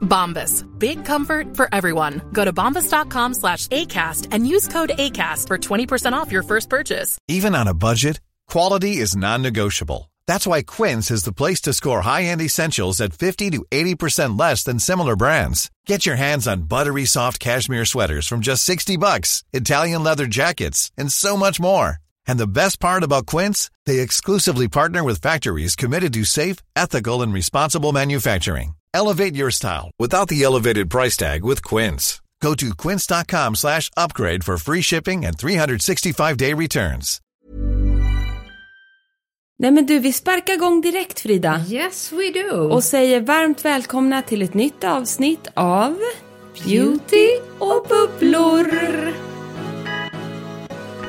Bombas. Big comfort for everyone. Go to bombas.com slash ACAST and use code ACAST for 20% off your first purchase. Even on a budget, quality is non-negotiable. That's why Quince is the place to score high-end essentials at 50 to 80% less than similar brands. Get your hands on buttery soft cashmere sweaters from just 60 bucks, Italian leather jackets, and so much more. And the best part about Quince, they exclusively partner with factories committed to safe, ethical, and responsible manufacturing. Elevate your style without the elevated price tag with Quince. Go to quince.com slash upgrade for free shipping and 365-day returns. Nej men du, vi sparkar igång direkt Frida. Yes we do. Och säger varmt välkomna till ett nytt avsnitt av Beauty och bubblor.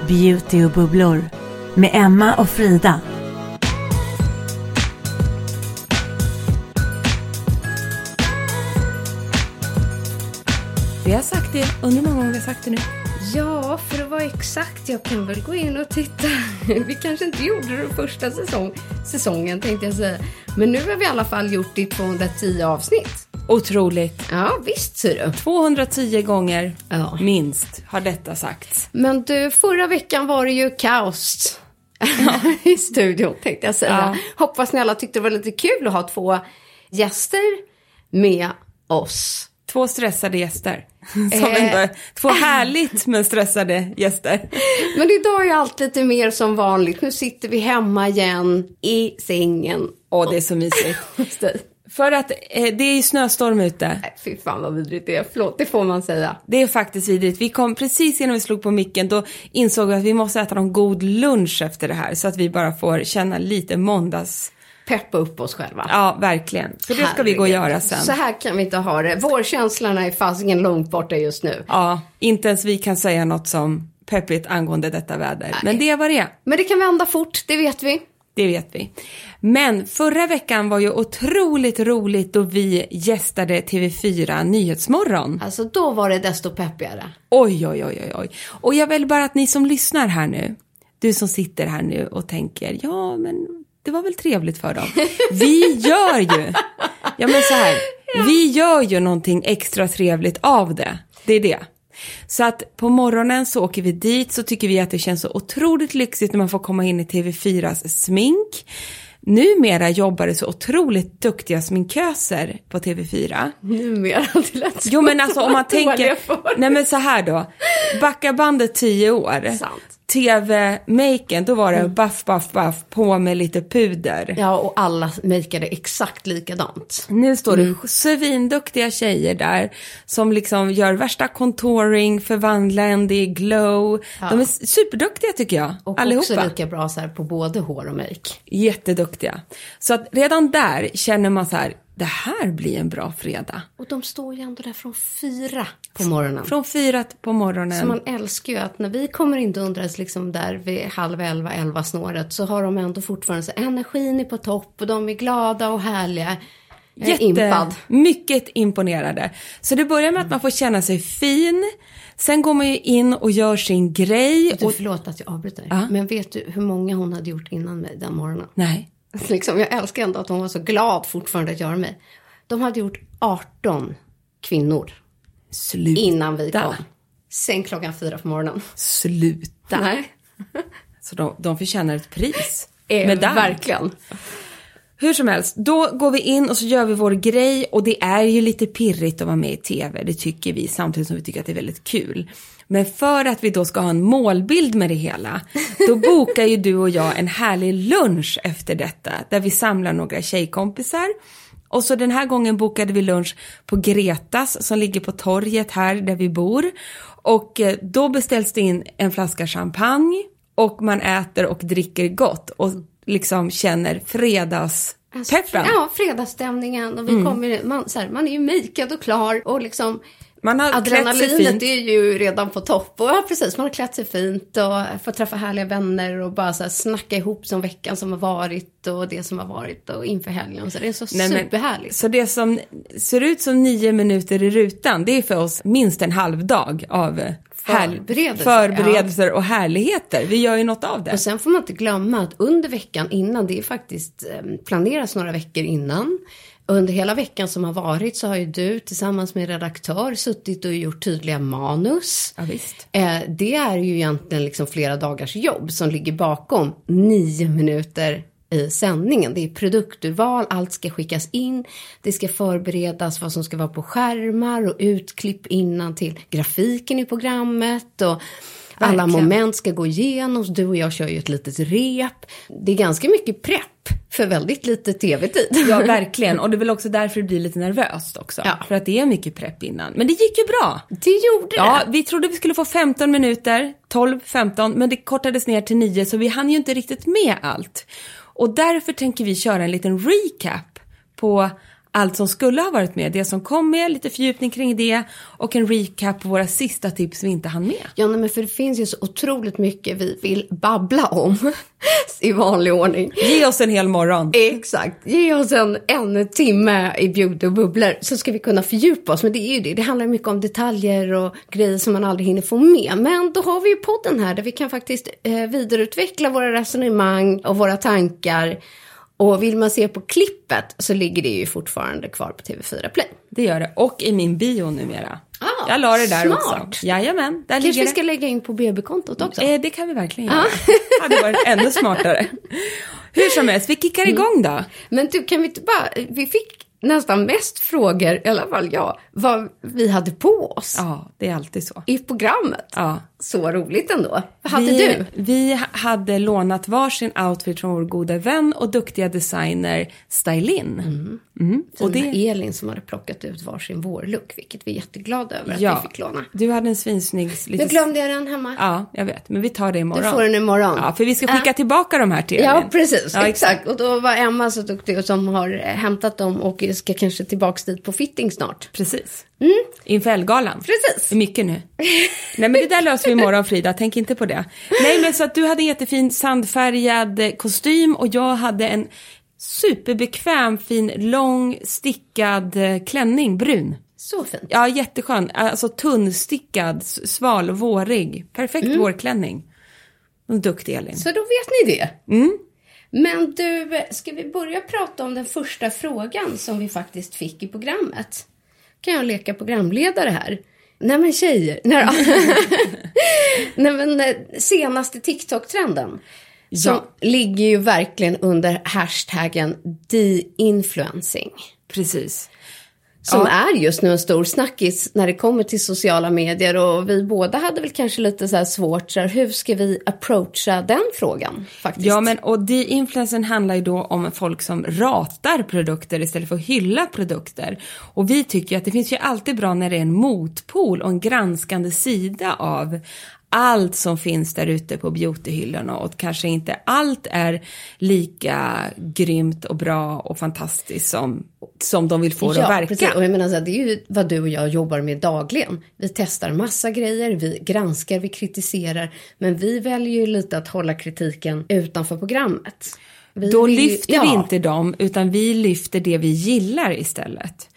Beauty och bubblor med Emma och Frida. Vi har sagt det, undrar hur många gånger vi har sagt det nu. Ja, för att vara exakt, jag kan väl gå in och titta. Vi kanske inte gjorde det första säsong, säsongen tänkte jag säga. Men nu har vi i alla fall gjort det i 210 avsnitt. Otroligt. Ja, visst ser du. 210 gånger Ja. minst har detta sagts. Men du, förra veckan var det ju kaos i studion tänkte jag säga. Ja. Hoppas ni alla tyckte det var lite kul att ha två gäster med oss. Två stressade gäster. Eh. två härligt men stressade gäster. Men idag är allt lite mer som vanligt. Nu sitter vi hemma igen i sängen. Åh, det är så mysigt. För att eh, det är ju snöstorm ute. Nej, fy fan vad vidrigt det är. Förlåt, det får man säga. Det är faktiskt vidrigt. Vi kom precis innan vi slog på micken, då insåg vi att vi måste äta någon god lunch efter det här. Så att vi bara får känna lite måndags... Peppa upp oss själva. Ja, verkligen. Så det ska vi gå och Herregud. göra sen. Så här kan vi inte ha det. Vårkänslorna är fasiken långt borta just nu. Ja, inte ens vi kan säga något som peppigt angående detta väder. Men det är vad det är. Men det kan vända fort, det vet vi. Det vet vi. Men förra veckan var ju otroligt roligt då vi gästade TV4 Nyhetsmorgon. Alltså då var det desto peppigare. Oj, oj, oj, oj, oj. Och jag vill bara att ni som lyssnar här nu, du som sitter här nu och tänker, ja men det var väl trevligt för dem. Vi gör ju, ja men så här, vi gör ju någonting extra trevligt av det. Det är det. Så att på morgonen så åker vi dit så tycker vi att det känns så otroligt lyxigt när man får komma in i TV4s smink. Numera jobbar det så otroligt duktiga sminköser på TV4. Numera, det lät så Jo men alltså om man tänker, nej men så här då, backa bandet tio år. Sant. TV-maken, då var det buff, buff, buff, på med lite puder. Ja, och alla makeade exakt likadant. Nu står Mm. det svinduktiga tjejer där som liksom gör värsta contouring, i glow. De är superduktiga tycker jag, Och allihopa. också lika bra så här på både hår och make. Jätteduktiga. Så att redan där känner man så här, det här blir en bra fredag. Och de står ju ändå där från fyra på morgonen. Från fyra på morgonen. Så man älskar ju att när vi kommer in dundras liksom där vid halv elva, elva snåret så har de ändå fortfarande så energin är på topp och de är glada och härliga. Impad. mycket imponerade. Så det börjar med att man får känna sig fin. Sen går man ju in och gör sin grej. Du, Och, förlåt att jag avbryter. Ja. Men vet du hur många hon hade gjort innan mig den morgonen? nej, Liksom, jag älskar ändå att hon var så glad fortfarande att göra mig. De hade gjort 18 kvinnor sluta. innan vi kom. Sen klockan fyra på morgonen. Sluta. Nej, Så de, de förtjänar ett pris. Medalj. verkligen. Hur som helst, då går vi in och så gör vi vår grej och det är ju lite pirrigt att vara med i TV, det tycker vi, samtidigt som vi tycker att det är väldigt kul. Men för att vi då ska ha en målbild med det hela, då bokar ju du och jag en härlig lunch efter detta, där vi samlar några tjejkompisar. Och så den här gången bokade vi lunch på Gretas som ligger på torget här där vi bor. Och eh, då beställs det in en flaska champagne och man äter och dricker gott och liksom känner fredagspeppen. Ja, fredagsstämningen och vi kommer, man, så här, man är ju makead och klar och liksom Man har Adrenalinet är ju redan på topp. Och ja, precis. Man har klätt sig fint och fått träffa härliga vänner och bara så här snacka ihop som veckan som har varit och det som har varit och inför helgen. Så det är så Nej, men- superhärligt. Så det som ser ut som nio minuter i rutan, det är för oss minst en halv dag av Förberedelser, förberedelser och härligheter. Vi gör ju något av det. Och sen får man inte glömma att under veckan innan, det är faktiskt eh, planeras några veckor innan. Under hela veckan som har varit så har ju du tillsammans med redaktör suttit och gjort tydliga manus. Ja, visst. Eh, det är ju egentligen liksom flera dagars jobb som ligger bakom nio minuter i sändningen. Det är produkturval, allt ska skickas in, det ska förberedas vad som ska vara på skärmar och utklipp innan till grafiken i programmet och alla Verkligen. moment ska gå igenom. Du och jag kör ju ett litet rep. Det är ganska mycket prepp för väldigt lite tv-tid. Ja, verkligen. Och det är väl också därför det blir lite nervöst också. Ja. För att det är mycket prepp innan. Men det gick ju bra. Det gjorde Ja, det. vi trodde vi skulle få 15 minuter, 12, 15, men det kortades ner till 9 så vi hann ju inte riktigt med allt. Och därför tänker vi köra en liten recap på allt som skulle ha varit med, det som kom med, lite fördjupning kring det och en recap på våra sista tips vi inte hann med. Ja, nej, men för det finns ju så otroligt mycket vi vill babbla om i vanlig ordning. Ge oss en hel morgon. Exakt. Ge oss en, en timme i bjuder och bubblor så ska vi kunna fördjupa oss. Men det är ju det. Det handlar mycket om detaljer och grejer som man aldrig hinner få med. Men då har vi ju podden här där vi kan faktiskt eh, vidareutveckla våra resonemang och våra tankar. Och vill man se på klippet så ligger det ju fortfarande kvar på TV4 Play. Det gör det. Och i min bio numera. Ah, Jag la det där smart. också. Jajamän, där Kanske ligger vi det. ska lägga in på BB-kontot också. Eh, det kan vi verkligen göra. hade varit ännu smartare. Hur som helst, vi kickar igång då. Men du, kan vi inte bara... Vi fick nästan mest frågor, i alla fall jag, vad vi hade på oss Ja, det är alltid så. i programmet. Ja. Så roligt ändå. Vad hade vi, du? Vi hade lånat varsin outfit från vår goda vän och duktiga designer Stylin. Mm. Och Och det, Elin som hade plockat ut varsin vårlook, vilket vi är jätteglada över att ja, vi fick låna. du hade en svinsnygg... Nu Lite, glömde jag den hemma. Ja, jag vet. Men vi tar det imorgon. Du får den imorgon. Ja, för vi ska skicka Ja. tillbaka de här till Ja, Elin. precis. Ja, exakt. Och då var Emma så duktig och som har eh, hämtat dem och ska kanske tillbaks dit på fitting snart. Precis. Inför Ellegalan. Mm. Precis. Det är mycket nu. Nej men det där löser vi imorgon Frida, tänk inte på det. Nej men så att du hade en jättefin sandfärgad kostym och jag hade en superbekväm fin lång stickad eh, klänning, brun. Så fint. Ja jätteskön, alltså tunnstickad, sval, vårig. Perfekt vårklänning. En duktig Elin. Så då vet ni det. Men du, ska vi börja prata om den första frågan som vi faktiskt fick i programmet? Kan jag leka programledare här? Nej men tjejer, nej nej men eh, senaste TikTok-trenden. Som Ja. ligger ju verkligen under hashtaggen de-influencing. Precis. Som Ja. är just nu en stor snackis när det kommer till sociala medier. Och vi båda hade väl kanske lite så här svårt, så här, hur ska vi approacha den frågan faktiskt? Ja, men och de-influensen handlar ju då om folk som ratar produkter istället för att hylla produkter. Och vi tycker att det finns ju alltid bra när det är en motpol och en granskande sida av allt som finns där ute på beautyhyllorna och kanske inte allt är lika grymt och bra och fantastiskt som, som de vill få det att verka. Precis. Och jag menar så här, det är ju vad du och jag jobbar med dagligen. Vi testar massa grejer, vi granskar, vi kritiserar. Men vi väljer ju lite att hålla kritiken utanför programmet. Vi Då ju- lyfter ja. vi inte dem, utan vi lyfter det vi gillar istället.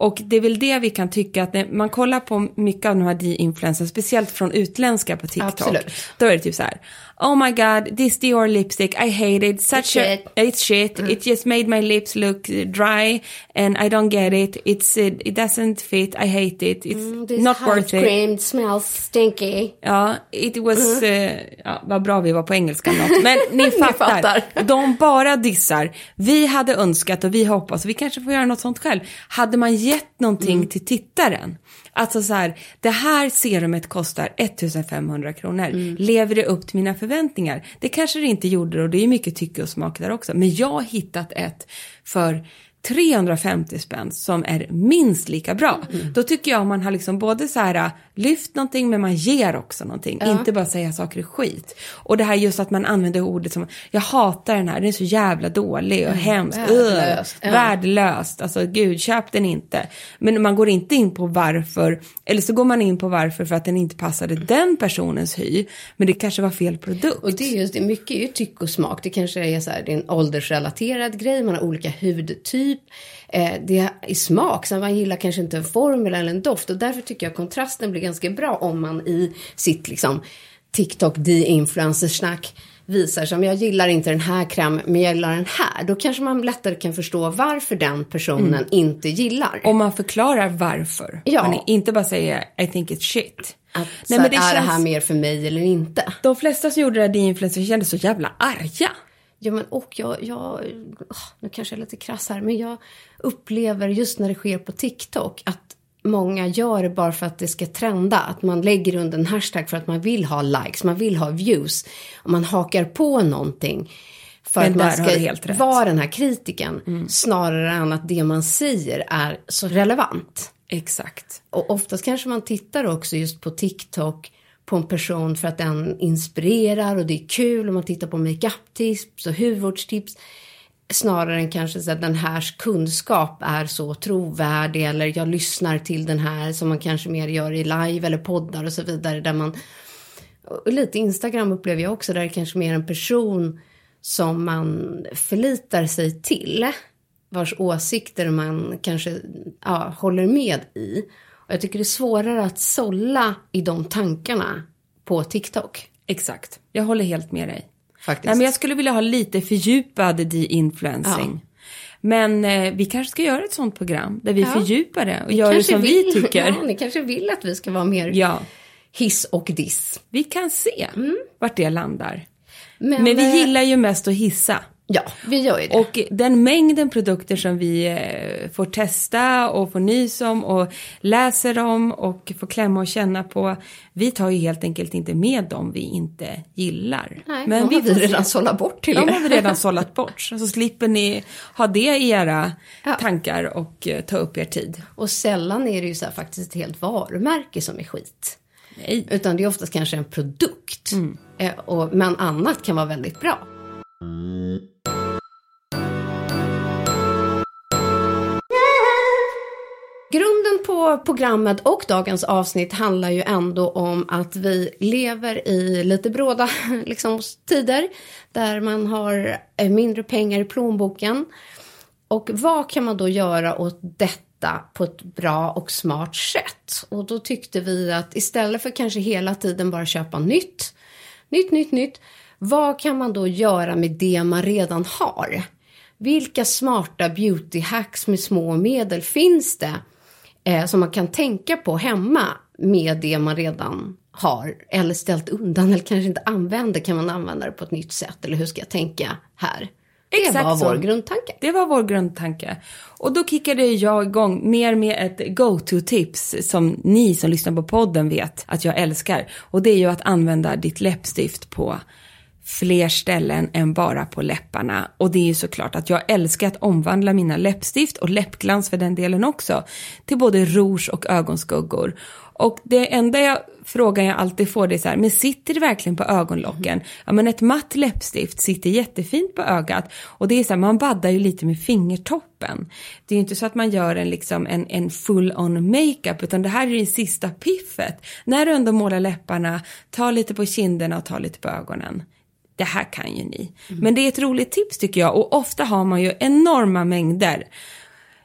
Och det är väl det vi kan tycka att när man kollar på mycket av de här de-influencers, speciellt från utländska på TikTok, Absolut. då är det typ så här. Oh my god, this Dior lipstick, I hate it, such It's a, shit." it's shit, it just made my lips look dry and I don't get it, it's, uh, it doesn't fit, I hate it, it's Mm, not worth it. cream smells stinky. Ja, it was... Mm. eh, ja, vad bra vi var på engelska något. Men ni fattar. fattar. De bara dissar. Vi hade önskat och vi hoppas, vi kanske får göra något sånt själv. Hade man gett någonting Mm. till tittaren, Alltså så här, det här serumet kostar 1500 kronor. Mm. Lever det upp till mina förväntningar? Det kanske det inte gjorde och det är mycket tycke och smak där också. Men jag har hittat ett för 350 spänn som är minst lika bra. Mm. Då tycker jag man har liksom både så här äh, lyft någonting men man ger också någonting. Inte bara säga saker är skit. Och det här just att man använder ordet som jag hatar den här, den är så jävla dålig och hemsk. Mm. värdelöst. Ugh, Ja. Värdelöst. Alltså gud, köp den inte. Men man går inte in på varför. Eller så går man in på varför för att den inte passade den personens hy. Men det kanske var fel produkt. Och det är just det, mycket är ju tyck och smak. Det kanske är så här, det är en åldersrelaterad grej, man har olika hudtyp. Eh, det är smak, så man gillar kanske inte en formel eller en doft. Och därför tycker jag kontrasten blir ganska bra om man i sitt liksom TikTok de-influencersnack visar som jag gillar inte den här krämen men jag gillar den här. Då kanske man lättare kan förstå varför den personen inte gillar. Om man förklarar varför. Ja. Man inte bara säger I think it's shit. Att, Nej, så men det är det känns- här mer för mig eller inte? De flesta som gjorde det här de-influencers kändes så jävla arga. Ja, men och jag, jag, åh, nu kanske jag är lite krass här, men jag upplever just när det sker på TikTok att många gör det bara för att det ska trenda. Att man lägger under en hashtag för att man vill ha likes, man vill ha views. Och man hakar på någonting för Men att man ska vara den här kritiken. Snarare än att det man säger är så relevant. Exakt. Och oftast kanske man tittar också just på TikTok på en person för att den inspirerar och det är kul om man tittar på makeup-tips och hudvårdstips. Snarare än kanske så att den här kunskap är så trovärdig eller jag lyssnar till den här som man kanske mer gör i live eller poddar och så vidare där man och lite Instagram upplever jag också där det kanske mer en person som man förlitar sig till vars åsikter man kanske ja, håller med i. Jag tycker det är svårare att sålla i de tankarna på TikTok. Exakt. Jag håller helt med dig. Faktiskt. Nej, men jag skulle vilja ha lite fördjupad de-influencing. Men eh, vi kanske ska göra ett sånt program där vi fördjupar det och gör det som vill, vi tycker. Ja, ni kanske vill att vi ska vara mer Ja, hiss och diss. vi kan se vart det landar. Men, Men vi eh, gillar ju mest att hissa. Ja, vi gör ju det. Och den mängden produkter som vi eh, får testa och får nys om och läser om och får klämma och känna på. Vi tar ju helt enkelt inte med dem vi inte gillar. Nej, Men de vi har vi redan sållat bort till De er. har vi redan sållat bort. Så slipper ni ha det i era Ja. tankar och eh, ta upp er tid. Och sällan är det ju så här faktiskt ett helt varumärke som är skit. Nej. Utan det är oftast kanske en produkt. Eh, och, men annat kan vara väldigt bra. Grunden på programmet och dagens avsnitt handlar ju ändå om att vi lever i lite bråda liksom, tider där man har eh, mindre pengar i plånboken. Och vad kan man då göra åt detta på ett bra och smart sätt? Och då tyckte vi att istället för kanske hela tiden bara köpa nytt, nytt, nytt, nytt. Vad kan man då göra med det man redan har? Vilka smarta beauty hacks med små medel finns det eh, som man kan tänka på hemma med det man redan har eller ställt undan eller kanske inte använder kan man använda det på ett nytt sätt eller hur ska jag tänka här? Det Exakt var så. vår grundtanke. Det var vår grundtanke. Och då kickade jag igång mer med ett go-to-tips som ni som lyssnar på podden vet att jag älskar. Och det är ju att använda ditt läppstift på fler ställen än bara på läpparna. Och det är ju såklart att jag älskar att omvandla mina läppstift och läppglans för den delen också till både rouge och ögonskuggor. Och det enda jag, frågan jag alltid får det är så här, men sitter det verkligen på ögonlocken? Ja men ett matt läppstift sitter jättefint på ögat och det är så här, man baddar ju lite med fingertoppen. Det är ju inte så att man gör en liksom en, en full on makeup utan det här är det sista piffet. När du ändå målar läpparna, ta lite på kinderna och ta lite på ögonen. Det här kan ju ni. Men det är ett roligt tips tycker jag och ofta har man ju enorma mängder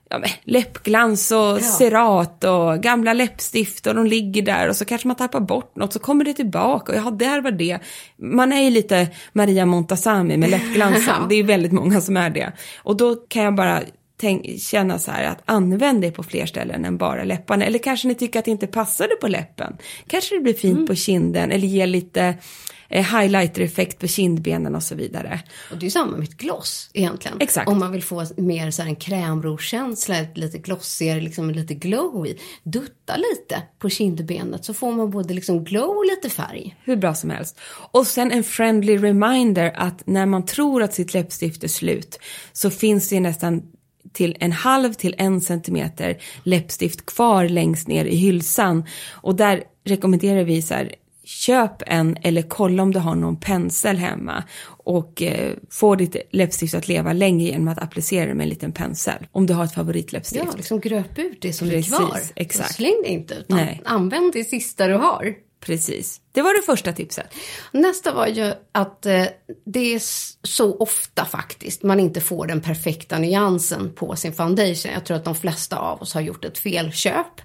ja, läppglans och cerat och gamla läppstift och de ligger där och så kanske man tappar bort något så kommer det tillbaka och ja, där var det. Man är ju lite Maria Montazami med läppglansen, det är ju väldigt många som är det. Och då kan jag bara tänk, känna så här att använd det på fler ställen än bara läpparna. Eller kanske ni tycker att det inte passade på läppen. Kanske det blir fint Mm. på kinden eller ger lite eh, highlighter-effekt på kindbenen och så vidare. Och det är ju samma med ett gloss egentligen. Exakt. Om man vill få mer så här en krämrouge-känsla, lite glossigare, liksom lite glowy. Dutta lite på kindbenet så får man både liksom glow och lite färg. Hur bra som helst. Och sen en friendly reminder att när man tror att sitt läppstift är slut så finns det nästan till en halv till en centimeter läppstift kvar längst ner i hylsan. Och där rekommenderar vi så här, köp en eller kolla om du har någon pensel hemma och eh, få ditt läppstift att leva länge genom att applicera det med en liten pensel. Om du har ett favoritläppstift. Ja, liksom gröp ut det som Precis, är kvar. exakt. Och släng det inte, utan Nej. använd det sista du har. Precis. Det var det första tipset. Nästa var ju att eh, det är så ofta faktiskt man inte får den perfekta nyansen på sin foundation. Jag tror att de flesta av oss har gjort ett felköp.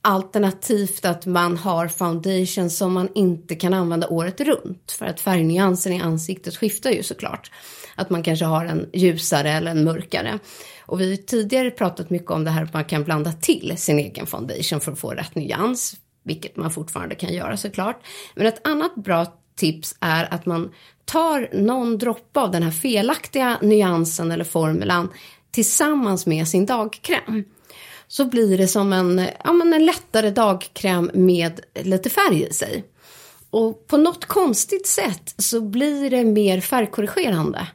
Alternativt att man har foundation som man inte kan använda året runt. För att färgnyansen i ansiktet skiftar ju såklart. Att man kanske har en ljusare eller en mörkare. Och vi har tidigare pratat mycket om det här att man kan blanda till sin egen foundation för att få rätt nyans. Vilket man fortfarande kan göra såklart. Men ett annat bra tips är att man tar någon droppe av den här felaktiga nyansen eller formulan tillsammans med sin dagkräm. Så blir det som en, ja, men en lättare dagkräm med lite färg i sig. Och på något konstigt sätt så blir det mer färgkorrigerande.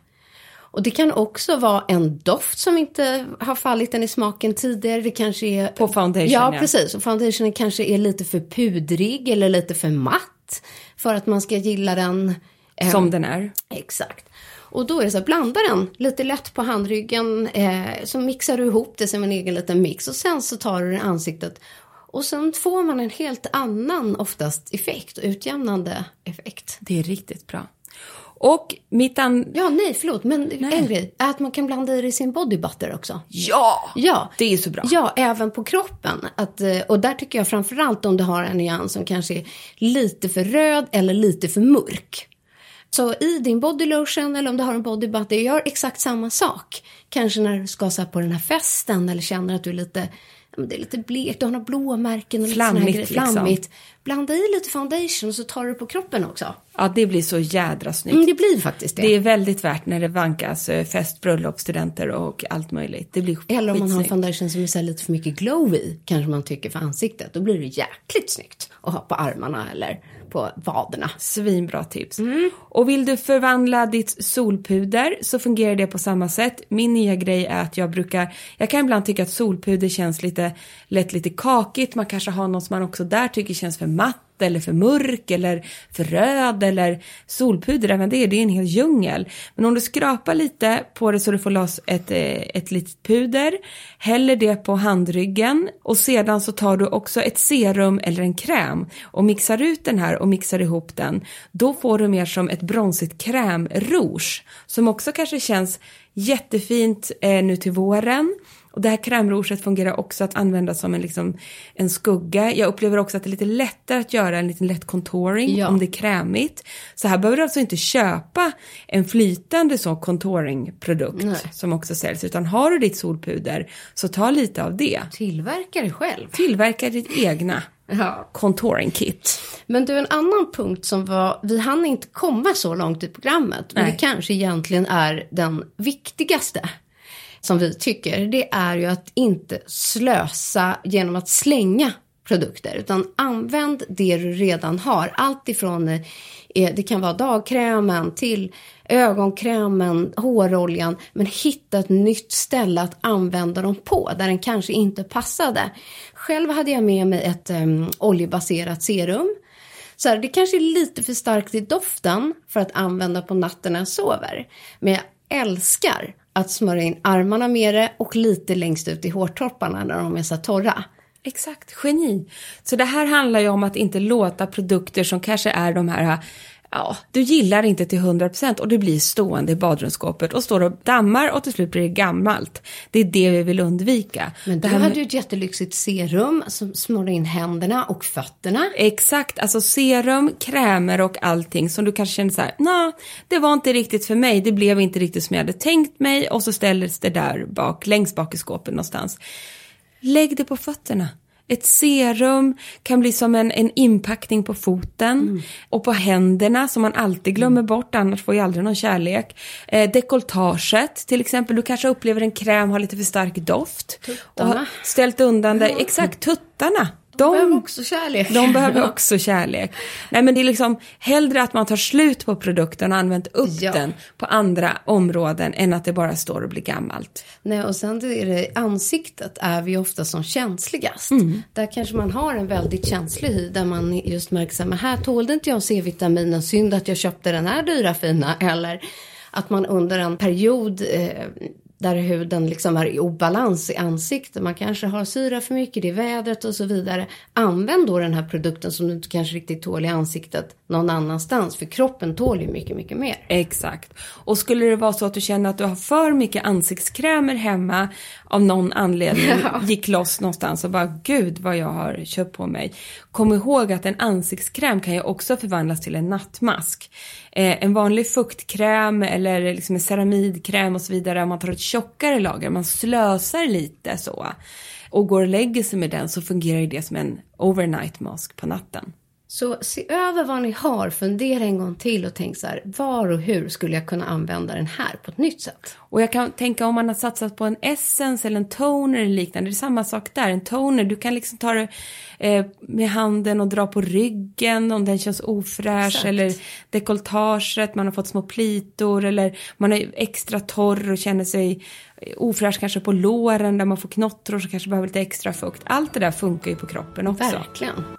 Och det kan också vara en doft som inte har fallit en i smaken tidigare. Det kanske är... På foundation, Ja, ja. precis. Och foundationen kanske är lite för pudrig eller lite för matt. För att man ska gilla den. eh, Som den är. Exakt. Och då är det så här, blanda den lite lätt på handryggen. Eh, så mixar du ihop det som en egen liten mix. Och sen så tar du det i ansiktet. Och sen får man en helt annan oftast effekt. Utjämnande effekt. Det är riktigt bra. Och mitt an... Ja, nej, förlåt. Men en grej är att man kan blanda i det i sin body butter också. Ja! Ja. Det är så bra. Ja, även på kroppen. Att, eh, och där tycker jag framförallt om du har en nyans som kanske är lite för röd eller lite för mörk. Så i din body lotion eller om du har en body butter, gör exakt samma sak. Kanske när du ska på den här festen eller känner att du är lite, det är lite blekt, du har några blåmärken och lite Flammigt, grejer. liksom. Flammigt. Blanda i lite foundation så tar du på kroppen också. Ja, det blir så jädra snyggt. Mm, det blir faktiskt det. Det är väldigt värt när det vankas eh, fest, bröllop, studenter och allt möjligt. Det blir Eller om man har en foundation som är lite för mycket glow i, kanske man tycker för ansiktet. Då blir det jäkligt snyggt att ha på armarna eller på vaderna. Svinbra tips. Mm. Och vill du förvandla ditt solpuder så fungerar det på samma sätt. Min nya grej är att jag brukar, jag kan ibland tycka att solpuder känns lite, lätt lite kakigt. Man kanske har någon som man också där tycker känns för matt eller för mörk eller för röd eller solpuder, även det, det är en hel djungel. Men om du skrapar lite på det så du får loss ett, eh, ett litet puder, häller det på handryggen och sedan så tar du också ett serum eller en kräm och mixar ut den här och mixar ihop den. Då får du mer som ett bronsigt krämrouge som också kanske känns jättefint eh, nu till våren. Och det här krämrouget fungerar också att använda som en, liksom, en skugga. Jag upplever också att det är lite lättare att göra en liten lätt contouring Ja. om det är krämigt. Så här behöver du alltså inte köpa en flytande så contouringprodukt Nej. som också säljs. Utan har du ditt solpuder så ta lite av det. Tillverka det själv. Tillverka ditt egna Ja. contouring kit. Men du, en annan punkt som var, vi hann inte komma så långt i programmet, men Nej. det kanske egentligen är den viktigaste som vi tycker, det är ju att inte slösa genom att slänga produkter, utan använd det du redan har. Allt ifrån, eh, det kan vara dagkrämen till ögonkrämen, håroljan, men hitta ett nytt ställe att använda dem på, där den kanske inte passade. Själv hade jag med mig ett um, oljebaserat serum. Så här, det kanske är lite för starkt i doften för att använda på natten när jag sover. Men jag älskar att smörja in armarna med det och lite längst ut i hårtopparna när de är så här torra. Exakt, geni. Så det här handlar ju om att inte låta produkter som kanske är de här ja, du gillar inte till 100% och det blir stående i badrumsskåpet och står och dammar och till slut blir det gammalt. Det är det vi vill undvika. Men du här hade ju ett jättelyxigt serum som smörjer in händerna och fötterna. Exakt, alltså serum, krämer och allting som du kanske känner så här, nej, det var inte riktigt för mig, det blev inte riktigt som jag hade tänkt mig och så ställdes det där bak, längst bak i skåpet någonstans. Lägg det på fötterna. Ett serum kan bli som en, en inpackning på foten och på händerna som man alltid glömmer bort, annars får ju aldrig någon kärlek. Eh, dekolletaget till exempel, du kanske upplever en kräm har lite för stark doft. Och har Tuttarna. ställt undan det, exakt, tuttarna. De, behöver också kärlek. De behöver också kärlek. Nej men det är liksom hellre att man tar slut på produkten och använt upp Ja. den på andra områden än att det bara står och blir gammalt. Nej, och sen är det ansiktet är vi ofta som känsligast. Mm. Där kanske man har en väldigt känslig hy där man just märker så här, men här tålde inte jag C-vitaminen, synd att jag köpte den här dyra fina. Eller att man under en period eh, där huden liksom är i obalans i ansiktet, man kanske har syra för mycket, det är vädret och så vidare. Använd då den här produkten som du inte kanske riktigt tål i ansiktet någon annanstans, för kroppen tål ju mycket, mycket mer. Exakt. Och skulle det vara så att du känner att du har för mycket ansiktskrämer hemma av någon anledning, gick loss någonstans och bara gud vad jag har köpt på mig. Kom ihåg att en ansiktskräm kan ju också förvandlas till en nattmask. Eh, en vanlig fuktkräm eller liksom en ceramidkräm och så vidare, om man tar ett tjockare lager, man slösar lite så och går och lägger sig med den så fungerar ju det som en overnight mask på natten. Så se över vad ni har, fundera en gång till och tänk så här, var och hur skulle jag kunna använda den här på ett nytt sätt? Och jag kan tänka om man har satsat på en essence eller en toner eller liknande, det är samma sak där. En toner, du kan liksom ta det eh, med handen och dra på ryggen om den känns ofräsch Exakt. eller dekolletaget, man har fått små plitor eller man är extra torr och känner sig ofräsch kanske på låren där man får knottror så kanske behöver lite extra fukt. Allt det där funkar ju på kroppen också. Verkligen.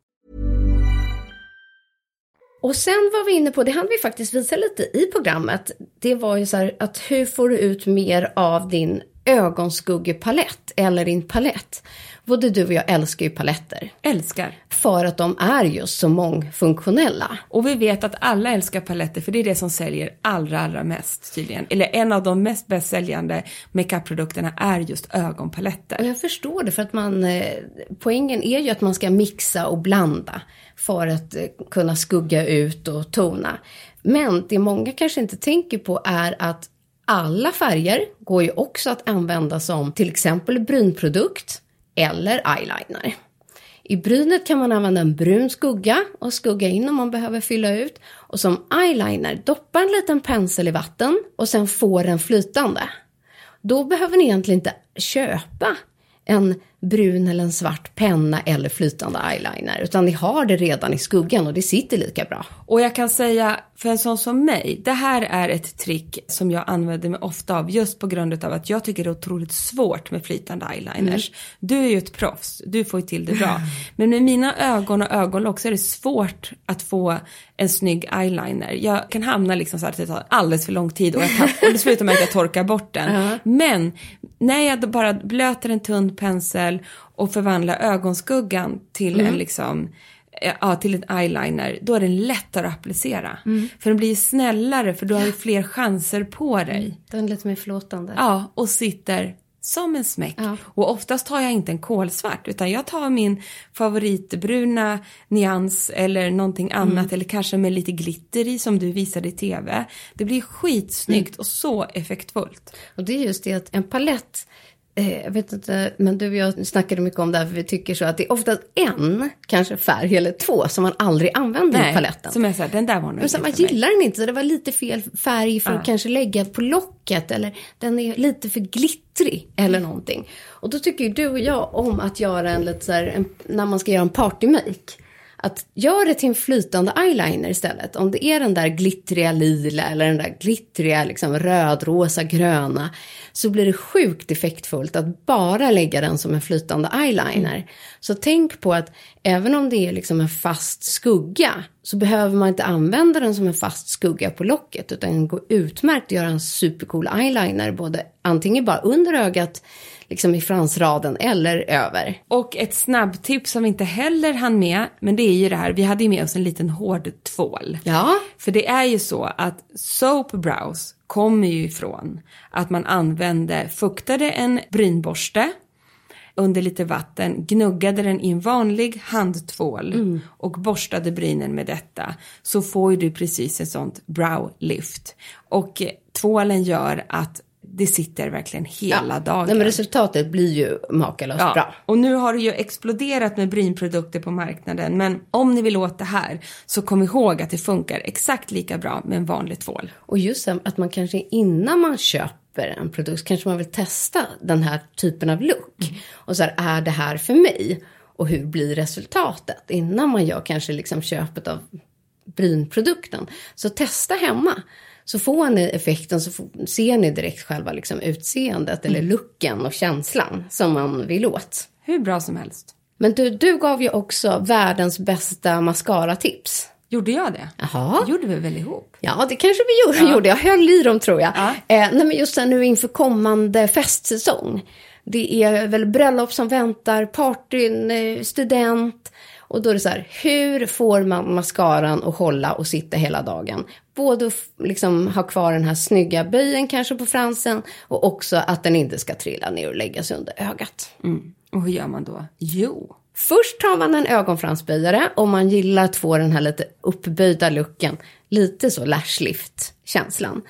Och sen var vi inne på, det hann vi faktiskt visa lite i programmet, det var ju så här att hur får du ut mer av din ögonskuggepalett eller din palett? Både du och jag älskar ju paletter. Älskar. För att de är just så mångfunktionella. Och vi vet att alla älskar paletter för det är det som säljer allra, allra mest tydligen. Eller en av de mest bästsäljande makeup-produkterna är just ögonpaletter. Och jag förstår det för att man, eh, poängen är ju att man ska mixa och blanda för att eh, kunna skugga ut och tona. Men det många kanske inte tänker på är att alla färger går ju också att använda som till exempel brynprodukt eller eyeliner. I brynet kan man använda en brun skugga och skugga in om man behöver fylla ut. Och som eyeliner, doppa en liten pensel i vatten och sen få den flytande. Då behöver ni egentligen inte köpa en brun eller en svart penna eller flytande eyeliner. Utan ni har det redan i skuggan och det sitter lika bra. Och jag kan säga, för en sån som mig, det här är ett trick som jag använder mig ofta av just på grund av att jag tycker det är otroligt svårt med flytande eyeliners. Mm. Du är ju ett proffs, du får ju till det bra. Men med mina ögon och ögonlock så är det svårt att få en snygg eyeliner. Jag kan hamna liksom så att det tar alldeles för lång tid och, jag tapp, och det slutar med att jag torkar bort den. Uh -huh. Men när jag bara blöter en tunn pensel och förvandlar ögonskuggan till mm. en liksom ja, till en eyeliner, då är den lättare att applicera. Mm. För den blir snällare för du har ju fler chanser på dig. Mm. Den är lite mer förlåtande. Ja, och sitter som en smäck. Ja. Och oftast tar jag inte en kolsvart utan jag tar min favoritbruna nyans eller någonting annat mm. eller kanske med lite glitter i som du visade i tv. Det blir skitsnyggt mm. och så effektfullt. Och det är just det att en palett Eh, jag vet inte, men du och jag snackade mycket om det här, för vi tycker så att det är oftast en, kanske färg eller två, som man aldrig använder Nej, i paletten. som så här, den där var nog Men så man gillar den inte, så det var lite fel färg för ja. att kanske lägga på locket, eller den är lite för glittrig, eller någonting. Och då tycker ju du och jag om att göra en lite så här, en, när man ska göra en partymake att gör det till en flytande eyeliner istället. Om det är den där glittriga lila eller den där glittriga liksom rödrosa gröna så blir det sjukt effektfullt att bara lägga den som en flytande eyeliner. Mm. Så tänk på att även om det är liksom en fast skugga så behöver man inte använda den som en fast skugga på locket utan går utmärkt att göra en supercool eyeliner både antingen bara under ögat liksom i fransraden eller över. Och ett snabbtips som vi inte heller hann med, men det är ju det här, vi hade ju med oss en liten hård tvål. Ja. För det är ju så att soap brows kommer ju ifrån att man använde, fuktade en brynborste under lite vatten, gnuggade den i en vanlig handtvål mm. och borstade brynen med detta så får ju du precis ett sånt brow lift. Och tvålen gör att det sitter verkligen hela ja. dagen. Nej, men resultatet blir ju makalöst ja. bra. Och nu har det ju exploderat med brynprodukter på marknaden. Men om ni vill åt det här så kom ihåg att det funkar exakt lika bra med en vanlig tvål. Och just att man kanske innan man köper en produkt kanske man vill testa den här typen av look. Mm. Och så här, är det här för mig? Och hur blir resultatet? Innan man gör kanske liksom köpet av brynprodukten. Så testa hemma. Så får ni effekten så får, ser ni direkt själva liksom utseendet mm. eller looken och känslan som man vill åt. Hur bra som helst. Men du, du gav ju också världens bästa mascara-tips. Gjorde jag det? Jaha. Det gjorde vi väl ihop? Ja, det kanske vi gjorde. Ja. gjorde. Jag höll i dem tror jag. Ja. Eh, nej, men just nu inför kommande festsäsong. Det är väl bröllop som väntar, partyn, eh, student. Och då är det så här, hur får man mascaran att hålla och sitta hela dagen? Både att liksom ha kvar den här snygga böjen kanske på fransen och också att den inte ska trilla ner och lägga sig under ögat. Mm. Och hur gör man då? Jo. Först tar man en ögonfransböjare om man gillar att få den här lite uppböjda looken. Lite så lashlift-känslan.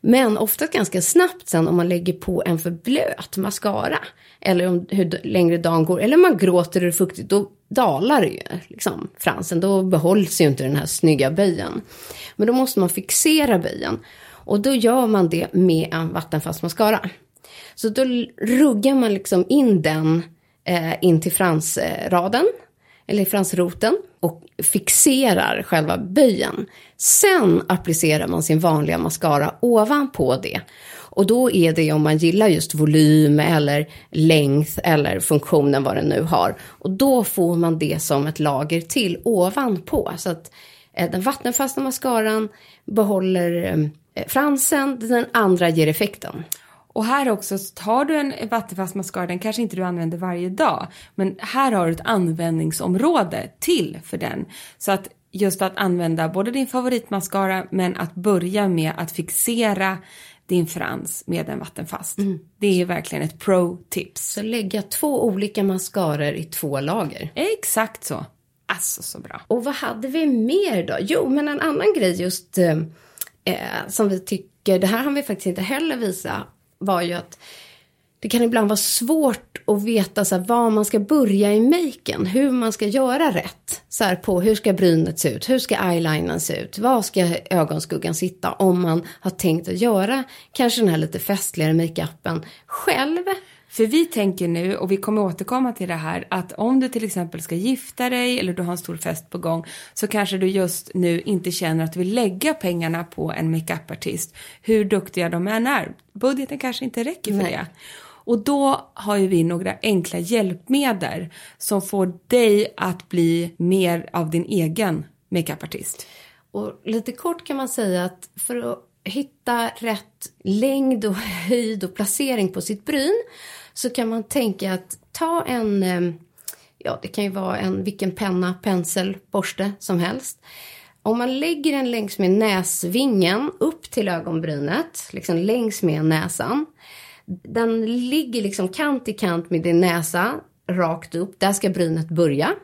Men ofta ganska snabbt sen om man lägger på en för blöt mascara. Eller om hur längre dagen går. Eller man gråter och det är fuktigt. Då dalar ju liksom, fransen. Då behålls ju inte den här snygga böjen. Men då måste man fixera böjen. Och då gör man det med en vattenfast mascara. Så då ruggar man liksom in den eh, in till fransraden. Eller fransroten. Och fixerar själva böjen. Sen applicerar man sin vanliga mascara ovanpå det. Och då är det om man gillar just volym eller längd eller funktionen vad den nu har. Och då får man det som ett lager till ovanpå. Så att eh, den vattenfasta mascaran behåller eh, fransen, den andra ger effekten. Och här också, tar du en vattenfast mascara, den kanske inte du använder varje dag, men här har du ett användningsområde till för den. Så att just att använda både din favoritmascara men att börja med att fixera din frans med en vattenfast. Mm. Det är verkligen ett pro-tips. Så lägga två olika mascaror i två lager. Exakt så. Alltså så bra. Och vad hade vi mer då? Jo, men en annan grej just eh, eh som vi tycker, det här har vi faktiskt inte heller visat, var ju att det kan ibland vara svårt att veta så här, var man ska börja i maken. Hur man ska göra rätt. Så här, på hur ska brynet se ut? Hur ska eyelinern se ut? Var ska ögonskuggan sitta? Om man har tänkt att göra kanske den här lite festligare makeupen själv. För vi tänker nu, och vi kommer återkomma till det här, att om du till exempel ska gifta dig eller du har en stor fest på gång så kanske du just nu inte känner att du vill lägga pengarna på en makeupartist, hur duktiga de än är. Budgeten kanske inte räcker för Nej. det. Och då har ju vi några enkla hjälpmedel som får dig att bli mer av din egen makeupartist. Och lite kort kan man säga att för att hitta rätt längd och höjd och placering på sitt bryn så kan man tänka att ta en, eh, ja det kan ju vara en vilken penna, pensel, borste som helst. Om man lägger den längs med näsvingen upp till ögonbrynet, liksom längs med näsan. Den ligger liksom kant i kant med din näsa, rakt upp. Där ska brynet börja.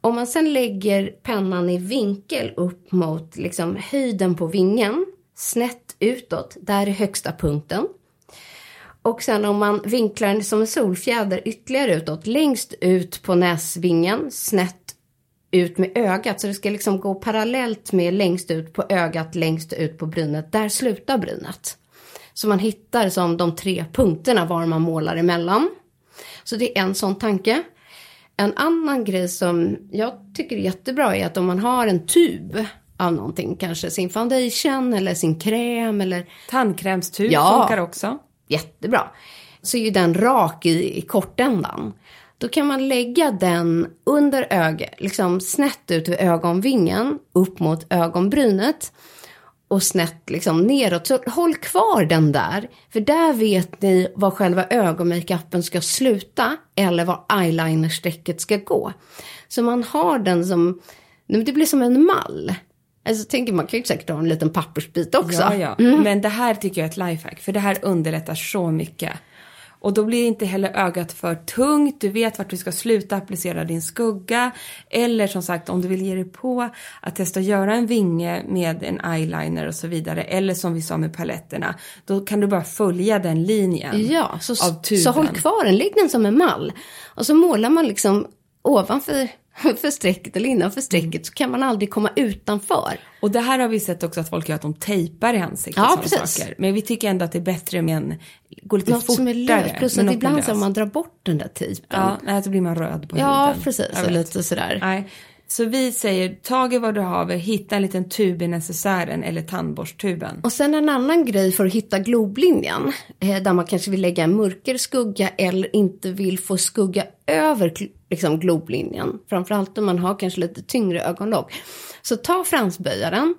Om man sen lägger pennan i vinkel upp mot liksom höjden på vingen, snett utåt, där är högsta punkten. Och sen om man vinklar den som en solfjäder ytterligare utåt, längst ut på näsvingen, snett ut med ögat. Så det ska liksom gå parallellt med längst ut på ögat, längst ut på brynet. Där slutar brynet. Så man hittar som de tre punkterna var man målar emellan. Så det är en sån tanke. En annan grej som jag tycker är jättebra är att om man har en tub av någonting, kanske sin foundation eller sin kräm eller Tandkrämstub Ja. funkar också. jättebra. Så är ju den rak i, i kortändan. Då kan man lägga den under ögat, liksom snett ut vid ögonvingen, upp mot ögonbrynet och snett liksom neråt. Så håll kvar den där, för där vet ni var själva ögonmakeupen ska sluta eller var eyelinersträcket ska gå. Så man har den som, det blir som en mall. Alltså tänker man kan ju säkert ha en liten pappersbit också. Ja, ja. Men det här tycker jag är ett lifehack, för det här underlättar så mycket. Och då blir inte heller ögat för tungt, du vet vart du ska sluta applicera din skugga. Eller som sagt, om du vill ge dig på att testa att göra en vinge med en eyeliner och så vidare. Eller som vi sa med paletterna, då kan du bara följa den linjen Ja, så, av tuben. så håll kvar den, lägg den som en mall. Och så målar man liksom ovanför för strecket eller innanför strecket så kan man aldrig komma utanför. Och det här har vi sett också att folk gör att de tejpar i ansiktet Ja, precis. saker. Men vi tycker ändå att det är bättre med en, gå lite Något fortare. som är löst, plus att ibland så man drar bort den där tejpen. Ja, nej, så blir man röd på Ja, huden. precis, Jag och lite sådär. Nej. Så vi säger, tag i vad du haver, hitta en liten tub i necessären eller tandborsttuben. Och sen en annan grej för att hitta globlinjen, eh, där man kanske vill lägga en mörkare skugga eller inte vill få skugga över liksom, globlinjen. Framförallt om man har kanske lite tyngre ögonlock. Så ta fransböjaren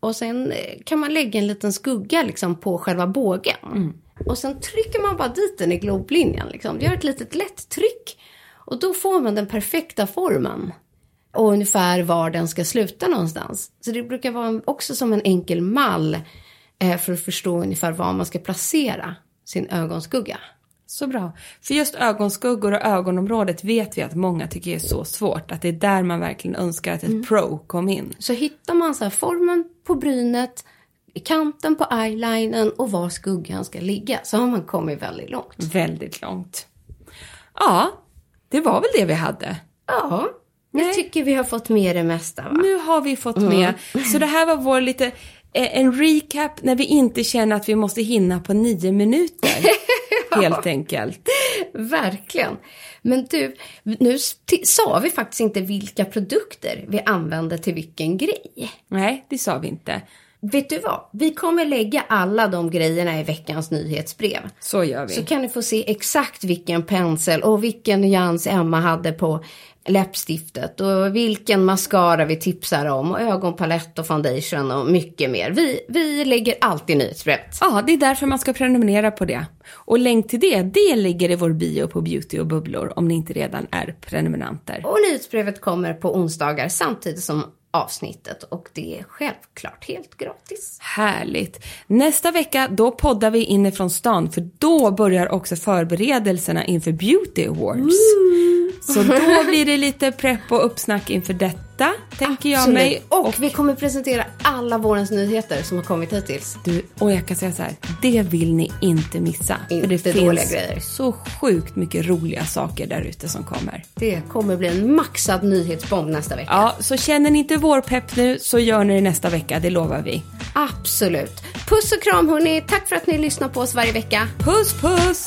och sen eh, kan man lägga en liten skugga liksom, på själva bågen. Och sen trycker man bara dit den i globlinjen. Liksom. Gör ett litet lätt tryck. Och då får man den perfekta formen. Och ungefär var den ska sluta någonstans. Så det brukar vara också som en enkel mall eh, för att förstå ungefär var man ska placera sin ögonskugga. Så bra. För just ögonskuggor och ögonområdet vet vi att många tycker är så svårt. Att det är där man verkligen önskar att ett Mm. pro kom in. Så hittar man så formen på brynet, kanten på eyelinen och var skuggan ska ligga så har man kommit väldigt långt. Väldigt långt. Ja, det var väl det vi hade. Ja, jag tycker vi har fått med det mesta va? Nu har vi fått Mm. med. Så det här var vår lite, en recap när vi inte känner att vi måste hinna på nio minuter. Helt enkelt. Verkligen. Men du, nu sa vi faktiskt inte vilka produkter vi använder till vilken grej. Nej, det sa vi inte. Vet du vad? Vi kommer lägga alla de grejerna i veckans nyhetsbrev. Så gör vi. Så kan ni få se exakt vilken pensel och vilken nyans Emma hade på läppstiftet och vilken mascara vi tipsar om och ögonpalett och foundation och mycket mer. Vi, vi lägger allt i nyhetsbrevet. Ja, det är därför man ska prenumerera på det. Och länk till det, det ligger i vår bio på Beauty och bubblor om ni inte redan är prenumeranter. Och nyhetsbrevet kommer på onsdagar samtidigt som avsnittet och det är självklart helt gratis. Härligt. Nästa vecka, då poddar vi inifrån stan för då börjar också förberedelserna inför Beauty Awards. Så då blir det lite prepp och uppsnack inför detta, tänker jag mig. Och, vi kommer presentera alla vårens nyheter som har kommit hittills. Du, och jag kan säga så här, det vill ni inte missa. för det Inte finns grejer. så sjukt mycket roliga saker där ute som kommer. Det kommer bli en maxad nyhetsbomb nästa vecka. Ja, så känner ni inte vår pepp nu så gör ni det nästa vecka, det lovar vi. Absolut. Puss och kram hörni. Tack för att ni lyssnar på oss varje vecka. Puss puss!